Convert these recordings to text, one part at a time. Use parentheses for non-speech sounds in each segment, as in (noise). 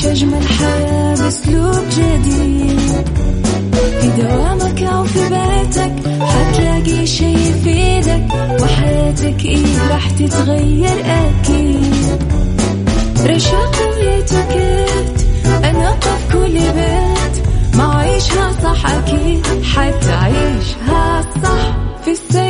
عيش أجمل حياة بأسلوب جديد. في دوامك أو في بيتك حتلاقي شي يفيدك وحياتك إيه راح تتغير أكيد. رشاق ويتوكيت أنا في كل بيت. ما عيشها صح أكيد حتعيشها صح في السيارة.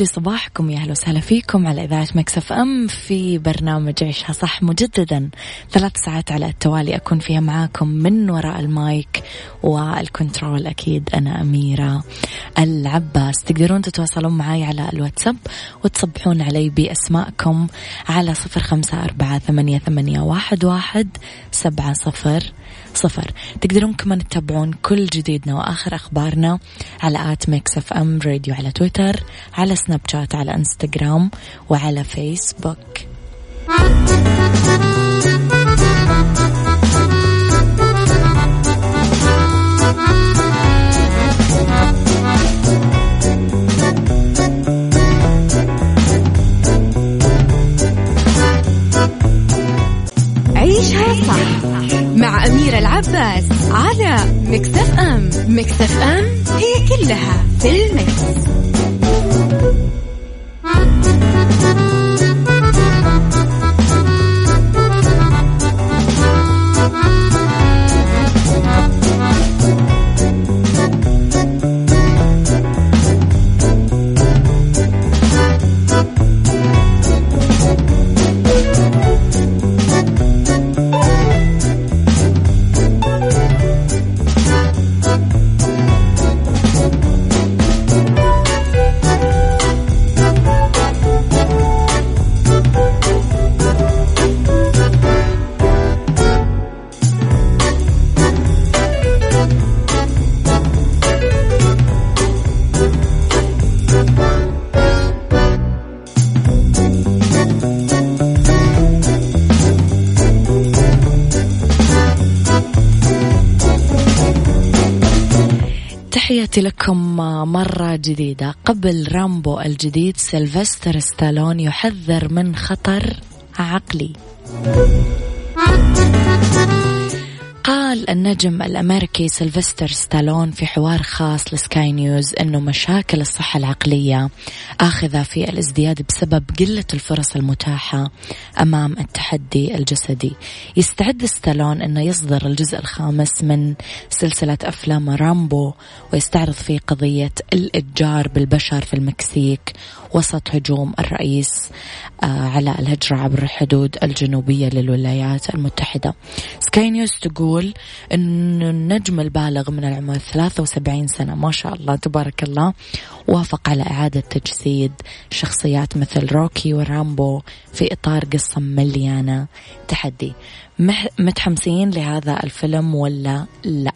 لي صباحكم يا أهلا وسهلا فيكم على إذاعة Mix FM في برنامج عيشها صح مجددا. ثلاث ساعات على التوالي أكون فيها معاكم من وراء ال mic وال control أكيد أنا أميرة العباس. تقدرون تتواصلون معي على الواتساب وتصبحون علي باسمائكم على صفر خمسة أربعة ثمانية, ثمانية واحد, واحد سبعة صفر صفر. تقدرون كمان تتابعون كل جديدنا وآخر أخبارنا على at Mix FM Radio على تويتر على سناب شات على إنستغرام وعلى فيسبوك. تحياتي لكم مرة جديدة. قبل رامبو الجديد سيلفستر ستالون يحذر من خطر عقلي. قال النجم الأمريكي سيلفستر ستالون في حوار خاص لسكاي نيوز أنه مشاكل الصحة العقلية آخذة في الازدياد بسبب قلة الفرص المتاحة أمام التحدي الجسدي. يستعد ستالون أنه يصدر الجزء الخامس من سلسلة أفلام رامبو ويستعرض فيه قضية الإتجار بالبشر في المكسيك وسط هجوم الرئيس على الهجرة عبر الحدود الجنوبية للولايات المتحدة. سكاي نيوز تقول أن النجم البالغ من العمر 73 سنة ما شاء الله تبارك الله وافق على إعادة تجسيد شخصيات مثل روكي ورامبو في إطار قصة مليانة تحدي. متحمسين لهذا الفيلم ولا لا؟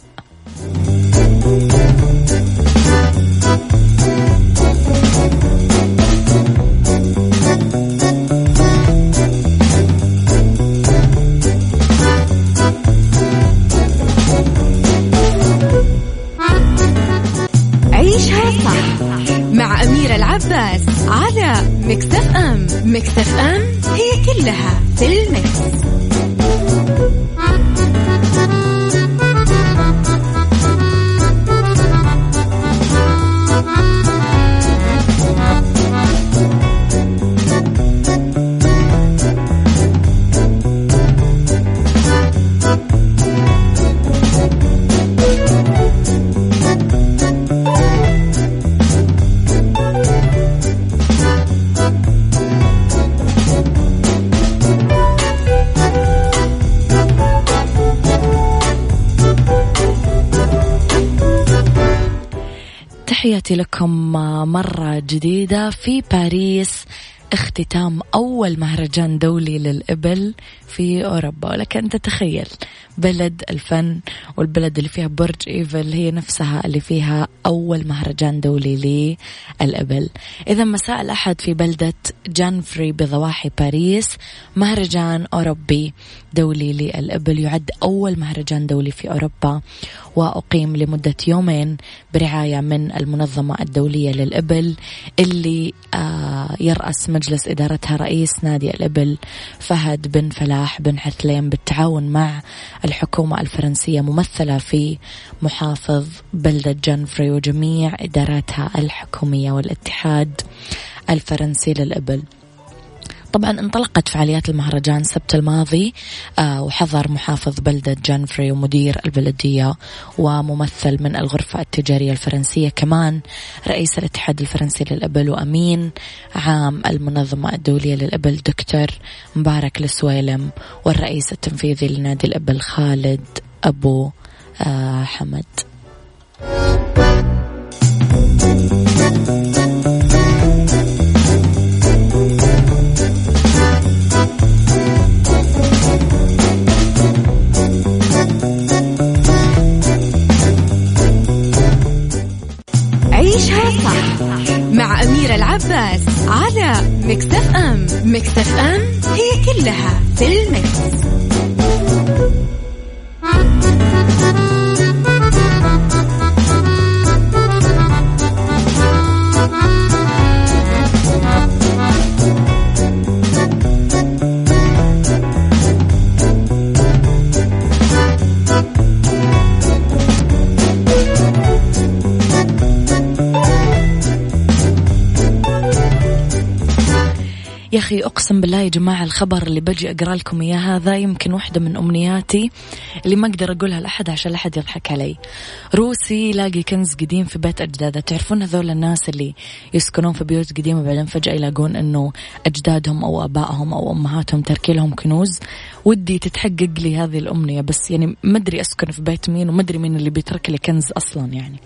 تحياتي لكم مرة جديدة في باريس. اختتام أول مهرجان دولي للإبل في أوروبا. ولك أن تتخيل بلد الفن والبلد اللي فيها برج إيفل هي نفسها اللي فيها أول مهرجان دولي للإبل. إذا مساء الأحد في بلدة جانفري بضواحي باريس مهرجان أوروبي. دولي للإبل يعد أول مهرجان دولي في أوروبا. وأقيم لمدة يومين برعاية من المنظمة الدولية للإبل اللي آه، يرأس مجلس إدارتها رئيس نادي الإبل فهد بن فلاح بن حثلين بالتعاون مع الحكومة الفرنسية ممثلة في محافظ بلدة جنفري وجميع إداراتها الحكومية والاتحاد الفرنسي للإبل. طبعا انطلقت فعاليات المهرجان السبت الماضي آه وحضر محافظ بلدة جانفري ومدير البلدية وممثل من الغرفة التجارية الفرنسية كمان رئيس الاتحاد الفرنسي للإبل وأمين عام المنظمة الدولية للإبل دكتور مبارك السويلم والرئيس التنفيذي لنادي الإبل خالد أبو آه العباس على مكتف ام مكتف ام هي كلها في المكس. أخي أقسم بالله يا جماعة الخبر اللي بجي أقرأ لكم إياه هذا يمكن واحدة من أمنياتي اللي ما أقدر أقولها لأحد عشان لا أحد يضحك علي. روسي لاقي كنز قديم في بيت أجداده. تعرفون هذول الناس اللي يسكنون في بيوت قديمة بعدين فجأة يلاقون أنه أجدادهم أو أبائهم أو أمهاتهم تركي لهم كنوز؟ ودي تتحقق لي هذه الأمنية بس يعني ما أدري أسكن في بيت مين وما أدري مين اللي بيترك لي كنز أصلا يعني.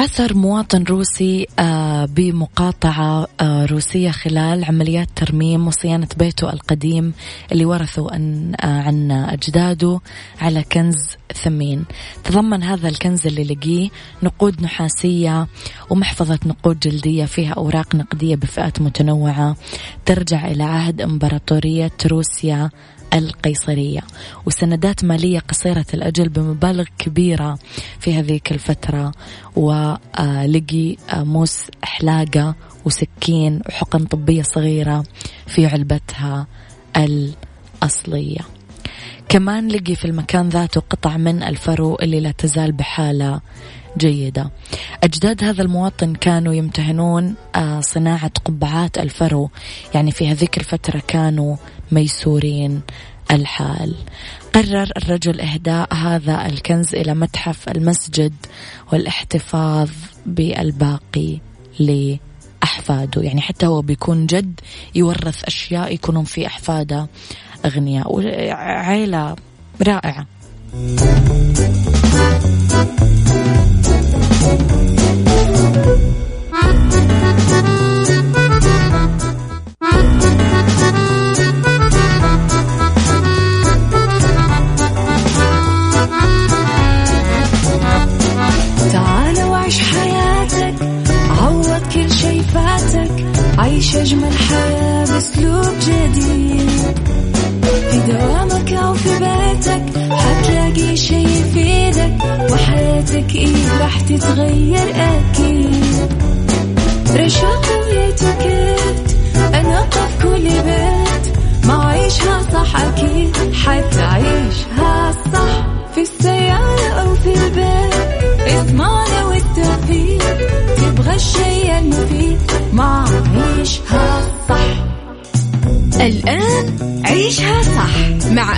عثر مواطن روسي آه، بمقاطعة آه، روسية خلال عمليات ترميم وصيانة بيته القديم اللي عن آه، عن أجداده على كنز ثمين. تضمن هذا الكنز اللي لقيه نقود نحاسية ومحفظة نقود جلدية فيها أوراق نقدية بفئات متنوعة ترجع إلى عهد إمبراطورية روسيا القيصرية. وسندات مالية قصيرة الأجل بمبالغ كبيرة في هذيك الفترة. ولقي موس حلاقة وسكين وحقن طبية صغيرة في علبتها الأصلية. كمان لقي في المكان ذاته قطع من الفرو اللي لا تزال بحالة جيدة. أجداد هذا المواطن كانوا يمتهنون آه، صناعة قبعات الفرو. يعني في هذيك الفترة كانوا ميسورين الحال. قرر الرجل إهداء هذا الكنز إلى متحف المسجد والاحتفاظ بالباقي لأحفاده. يعني حتى هو بيكون جد يورث أشياء يكونون في أحفاده أغنياء. وعيلة رائعة. Thank you.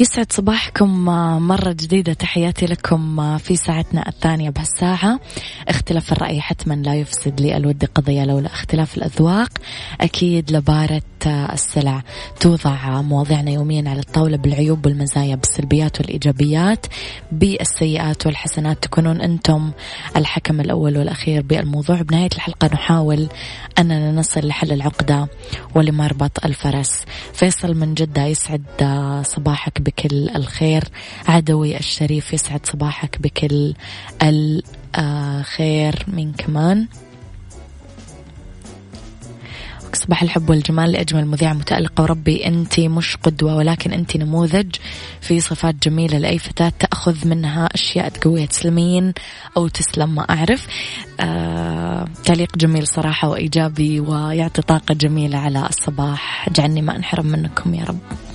يسعد صباحكم مرة جديدة. تحياتي لكم في ساعتنا الثانية بهالساعة. اختلاف الرأي حتما لا يفسد لي الود قضية لولا اختلاف الأذواق. أكيد لبارة السلع توضع مواضيعنا يوميا على الطاولة بالعيوب والمزايا بالسلبيات والإيجابيات بالسيئات والحسنات. تكونون أنتم الحكم الأول والأخير بالموضوع. بنهاية الحلقة نحاول أننا نصل لحل العقدة ولمربط الفرس. فيصل من جدة يسعد صباحك بكل الخير. عدوي الشريف يسعد صباحك بكل الخير من كمان. صباح الحب والجمال لأجمل مذيعة متألقة وربي أنت مش قدوة ولكن أنت نموذج في صفات جميلة لأي فتاة تأخذ منها أشياء تقويها تسلمين أو تسلم ما أعرف. آه تعليق جميل صراحة وإيجابي ويعطي طاقة جميلة على الصباح. اجعلني ما أنحرم منكم يا رب.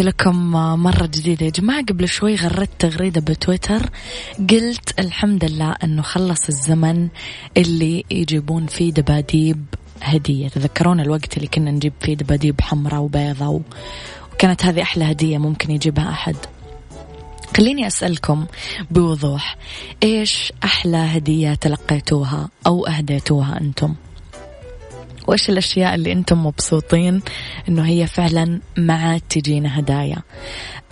تحياتي لكم مرة جديدة يا جماعة قبل شوي غردت تغريدة بتويتر قلت الحمد لله أنه خلص الزمن اللي يجيبون فيه دباديب هدية. تذكرون الوقت اللي كنا نجيب فيه دباديب حمراء وبيضة وكانت هذه أحلى هدية ممكن يجيبها أحد. خليني أسألكم بوضوح إيش أحلى هدية تلقيتوها أو أهديتوها أنتم؟ وإيش الأشياء اللي أنتم مبسوطين أنه هي فعلا ما عاد تجينا هدايا؟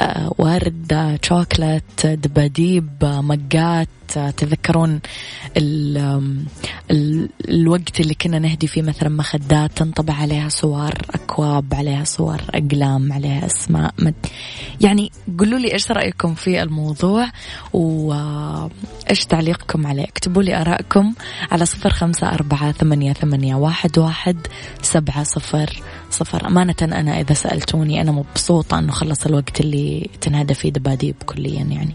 آه ورد شوكلت دباديب مقات تذكرون ال الوقت اللي كنا نهدي فيه مثلا مخدات تنطبع عليها صور أكواب عليها صور أقلام عليها أسماء. يعني قولوا لي إيش رأيكم في الموضوع وإيش تعليقكم عليه. اكتبوا لي آرائكم على صفر خمسة أربعة ثمانية, ثمانية واحد, واحد سبعة صفر صفر. أمانة أنا إذا سألتوني أنا مبسوطة أنه خلص الوقت اللي تنهدى فيه دباديب كليا يعني.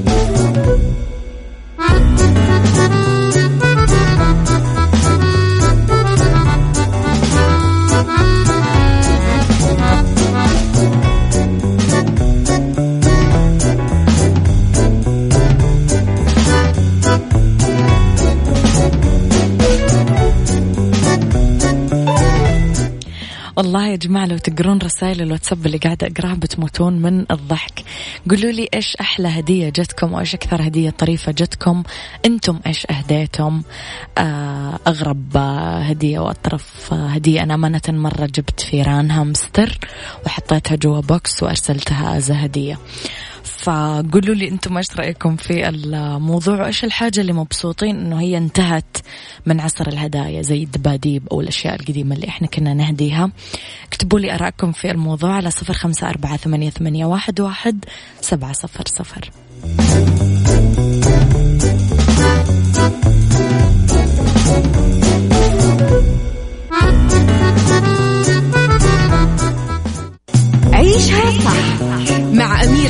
جماعة لو تقرون رسائل الواتساب اللي قاعدة أقراها بتموتون من الضحك. قولوا لي إيش أحلى هدية جتكم وإيش أكثر هدية طريفة جتكم. أنتم إيش أهديتم؟ آه، أغرب هدية وأطرف هدية. أنا أمانة مرة جبت فيران هامستر وحطيتها جوا box وأرسلتها as هدية. فقولوا لي أنتم إيش رأيكم في الموضوع وإيش الحاجة اللي مبسوطين إنه هي انتهت من عصر الهدايا زي الدباديب أو الأشياء القديمة اللي إحنا كنا نهديها. اكتبوا لي آرائكم في الموضوع على صفر خمسة أربعة ثمانية, ثمانية واحد, واحد سبعة صفر صفر.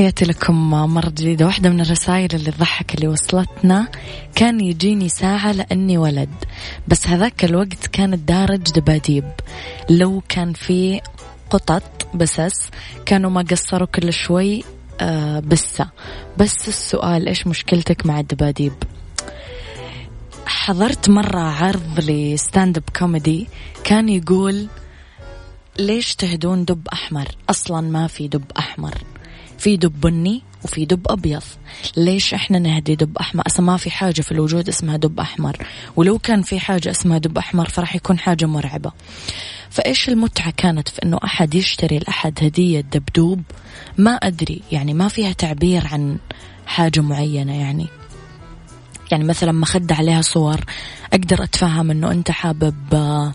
تحياتي لكم مرة جديدة واحدة من الرسائل اللي تضحك اللي وصلتنا. كان يجيني ساعة لأني ولد بس هذاك الوقت كان الدارج دباديب. لو كان في قطط بسس كانوا ما قصروا كل شوي آه بسة. بس السؤال إيش مشكلتك مع الدباديب؟ حضرت مرة عرض ل stand-up comedy كان يقول ليش تهدون دب أحمر؟ أصلا ما في دب أحمر. في دب بني وفي دب أبيض. ليش إحنا نهدي دب أحمر؟ أصلا ما في حاجة في الوجود اسمها دب أحمر. ولو كان في حاجة اسمها دب أحمر فراح يكون حاجة مرعبة. فإيش المتعة كانت في أنه أحد يشتري لأحد هدية دبدوب؟ ما أدري. يعني ما فيها تعبير عن حاجة معينة يعني. يعني مثلا مخدة عليها صور. أقدر أتفهم أنه أنت حابب آه،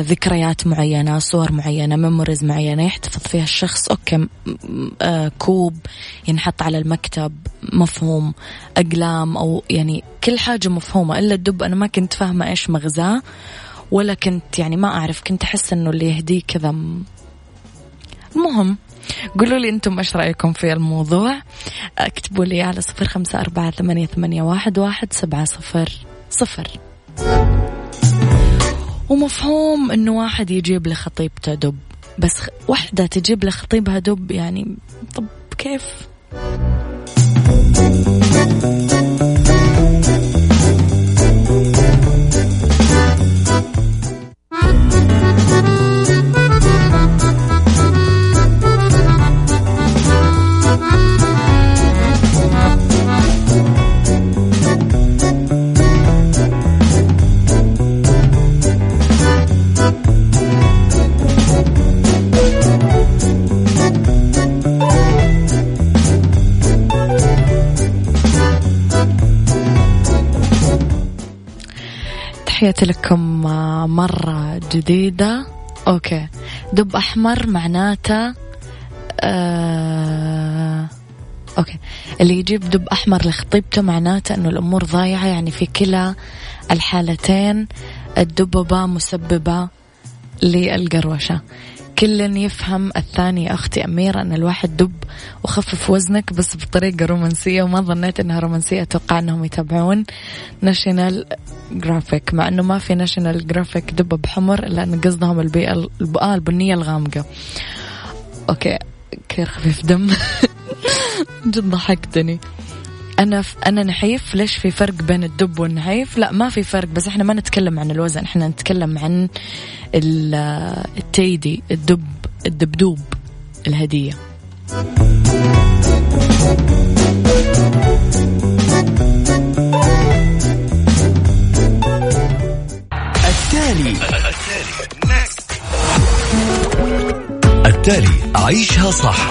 ذكريات معينة صور معينة memories معينة يحتفظ فيها الشخص. okay آه، كوب ينحط على المكتب مفهوم أقلام أو يعني كل حاجة مفهومة إلا الدب. أنا ما كنت فاهمة إيش مغزاه ولا كنت يعني ما أعرف كنت أحس إنه اللي يهديه كذا المهم قولوا لي أنتم إيش رأيكم في الموضوع. اكتبوا لي على صفر خمسة أربعة ثمانية, واحد سبعة صفر صفر. ومفهوم إنه واحد يجيب لخطيبته دب بس واحدة تجيب لخطيبها دب يعني طب كيف؟ تحياتي لكم مرة جديدة. okay. دب أحمر معناته آه okay. اللي يجيب دب أحمر لخطيبته معناته أنه الأمور ضايعة يعني في كلا الحالتين. الدببة مسببة للقروشة. كل يفهم الثاني أختي أميرة أن الواحد دب وخفف وزنك بس بطريقة رومانسية وما ظنيت أنها رومانسية أتوقع أنهم يتابعون National Geographic مع أنه ما في National Geographic دب أحمر لأن قصدهم البيئة آه البنية الغامقة. okay كثير خفيف دم. (laughs) جد ضحكتني. أنا ف... أنا نحيف. ليش في فرق بين الدب والنحيف؟ لا ما في فرق بس إحنا ما نتكلم عن الوزن. إحنا نتكلم عن ال teddy الدب الدبدوب الهدية. التالي. التالي. عيشها صح.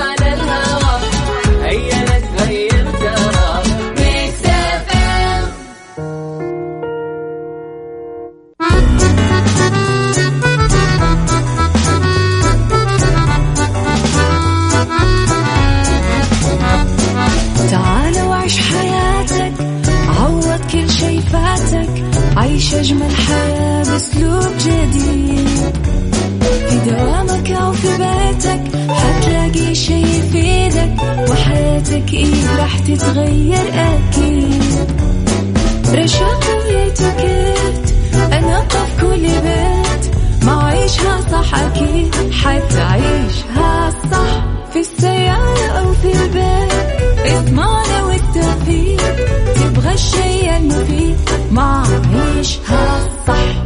كل بيت. ما عيشها صح أكيد حتعيشها صح. في السيارة أو في البيت اضمعنا والتوفيق. تبغى الشيء المفيد ما عيشها صح.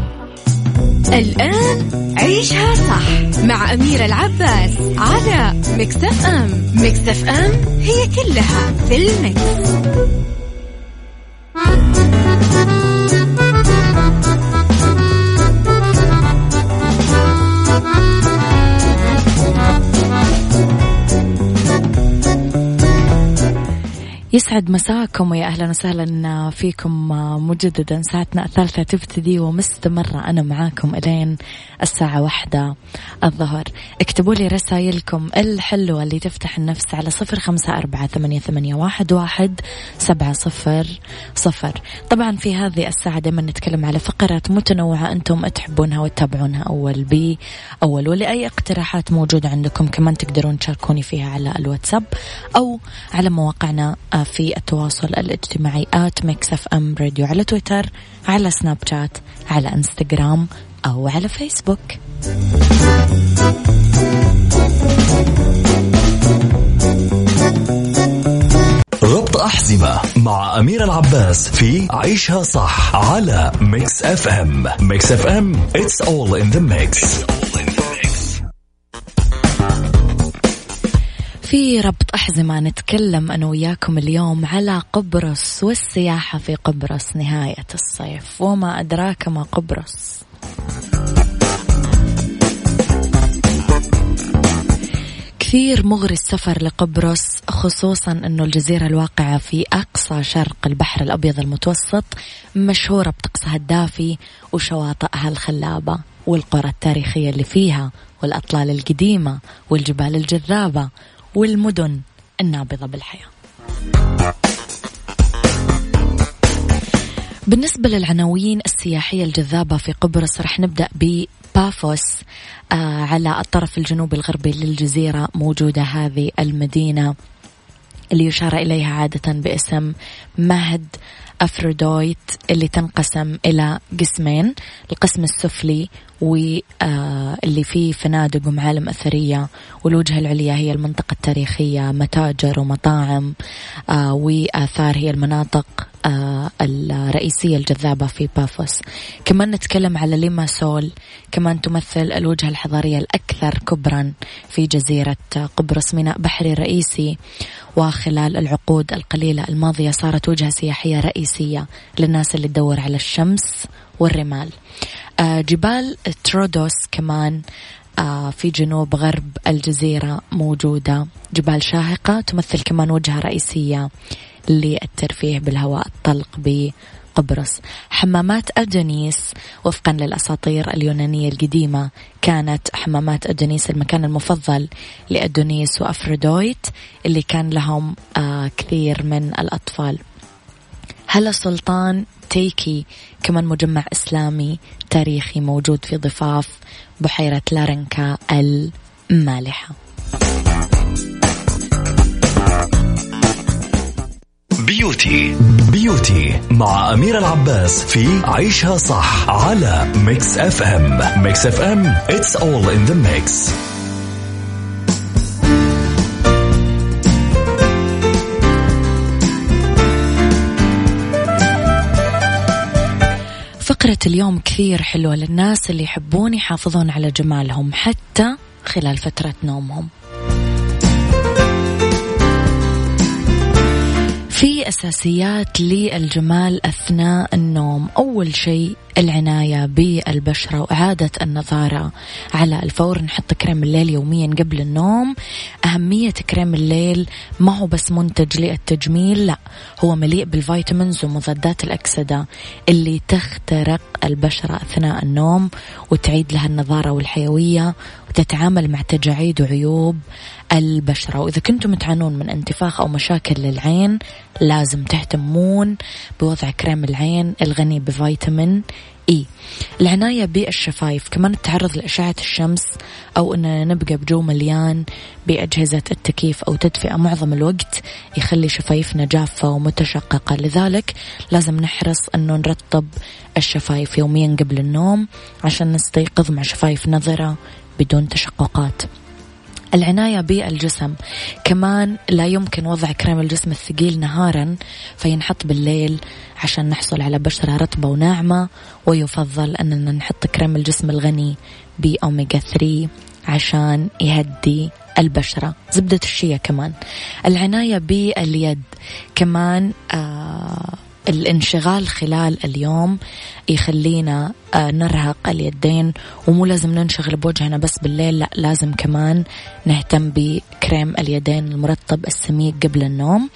الآن عيشها صح مع أميرة العباس على مكتف أم. مكتف أم هي كلها في المكس. يسعد مساكم ويا أهلا وسهلا فيكم مجددا ساعتنا الثالثة تبتدي ومستمرة. أنا معاكم إلين الساعة واحدة الظهر. اكتبوا لي رسائلكم الحلوة اللي تفتح النفس على صفر خمسة أربعة ثمانية, ثمانية واحد, واحد سبعة صفر صفر. طبعا في هذه الساعة دائما نتكلم على فقرات متنوعة أنتم تحبونها وتتابعونها أول بي أول. ولأي اقتراحات موجودة عندكم كمان تقدرون تشاركوني فيها على الواتساب أو على مواقعنا في التواصل الاجتماعي at Mix FM Radio على تويتر على سناب شات على انستغرام أو على فيسبوك. ربط أحزمة مع أميرة العباس في عيشها صح على Mix FM Mix FM it's all in the mix. في ربط أحزمة نتكلم أنا وياكم اليوم على قبرص والسياحة في قبرص نهاية الصيف. وما أدراك ما قبرص. كثير مغري السفر لقبرص خصوصا أنه الجزيرة الواقعة في أقصى شرق البحر الأبيض المتوسط مشهورة بطقسها الدافي وشواطئها الخلابة والقرى التاريخية اللي فيها والأطلال القديمة والجبال الجذابة والمدن النابضة بالحياة. بالنسبة للعناوين السياحية الجذابة في قبرص رح نبدأ ببافوس آه على الطرف الجنوبي الغربي للجزيرة موجودة هذه المدينة اللي يشار إليها عادة باسم مهد أفرودويت اللي تنقسم إلى قسمين القسم السفلي واللي فيه فنادق ومعالم أثرية والوجهة العليا هي المنطقة التاريخية متاجر ومطاعم آه، وآثار هي المناطق آه، الرئيسية الجذابة في بافوس. كمان نتكلم على ليما سول. كمان تمثل الوجهة الحضارية الأكثر كبرا في جزيرة قبرص ميناء بحري رئيسي وخلال العقود القليلة الماضية صارت وجهة سياحية رئيسية للناس اللي تدور على الشمس والرمال. آه، جبال ترودوس كمان آه، في جنوب غرب الجزيرة موجودة. جبال شاهقة تمثل كمان وجهة رئيسية للترفيه بالهواء الطلق بقبرص. حمامات أدونيس وفقا للأساطير اليونانية القديمة كانت حمامات أدونيس المكان المفضل لأدونيس وأفروديت اللي كان لهم آه كثير من الأطفال. هلا سلطان تيكي كمان مجمع إسلامي تاريخي موجود في ضفاف بحيرة لارنكا المالحة. beauty beauty مع أمير العباس في عيشها صح على Mix FM Mix FM it's all in the mix. فقرة اليوم كثير حلوة للناس اللي يحبون يحافظون على جمالهم حتى خلال فترة نومهم. في أساسيات للجمال أثناء النوم. أول شيء العناية بالبشرة وإعادة النظارة على الفور. نحط كريم الليل يوميا قبل النوم. أهمية كريم الليل ما هو بس منتج للتجميل لا هو مليء بال vitamins ومضادات الأكسدة اللي تخترق البشرة أثناء النوم وتعيد لها النظارة والحيوية وتتعامل مع تجاعيد وعيوب البشرة. وإذا كنتم تعانون من انتفاخ أو مشاكل للعين لازم تهتمون بوضع كريم العين الغني بفيتامين إي. العناية بالشفايف كمان التعرض لأشعة الشمس أو أننا نبقى بجو مليان بأجهزة التكييف أو تدفئة معظم الوقت يخلي شفايفنا جافة ومتشققة. لذلك لازم نحرص أنه نرطب الشفايف يوميا قبل النوم عشان نستيقظ مع شفايف نظرة بدون تشققات. العناية بالجسم. كمان لا يمكن وضع كريم الجسم الثقيل نهارا فينحط بالليل عشان نحصل على بشرة رطبة وناعمة ويفضل أننا نحط كريم الجسم الغني بأوميجا 3 عشان يهدي البشرة. زبدة الشيا كمان. العناية باليد. كمان آه الانشغال خلال اليوم يخلينا آه، نرهق اليدين ومو لازم ننشغل بوجهنا بس بالليل لا لازم كمان نهتم بكريم اليدين المرطب السميك قبل النوم.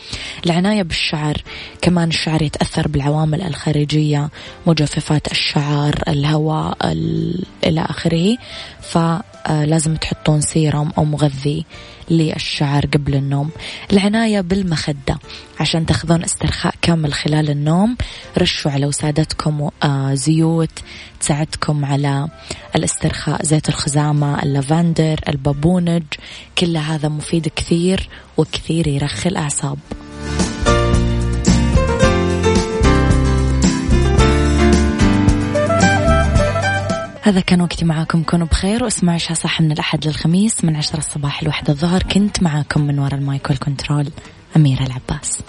العناية بالشعر كمان الشعر يتأثر بالعوامل الخارجية مجففات الشعر الهواء إلى آخره. فلازم تحطون سيرم أو مغذي للشعر قبل النوم. العناية بالمخدة. عشان تاخذون استرخاء كامل خلال النوم رشوا على وسادتكم آه، زيوت تساعدكم على الاسترخاء زيت الخزامة اللافندر البابونج. كل هذا مفيد كثير وكثير يرخي الأعصاب. هذا كان وقتي معاكم. كونوا بخير واسمعوا عشاء صح من الأحد للخميس من عشرة الصباح لوحدة الظهر. كنت معاكم من وراء المايك والكنترول أميرة العباس.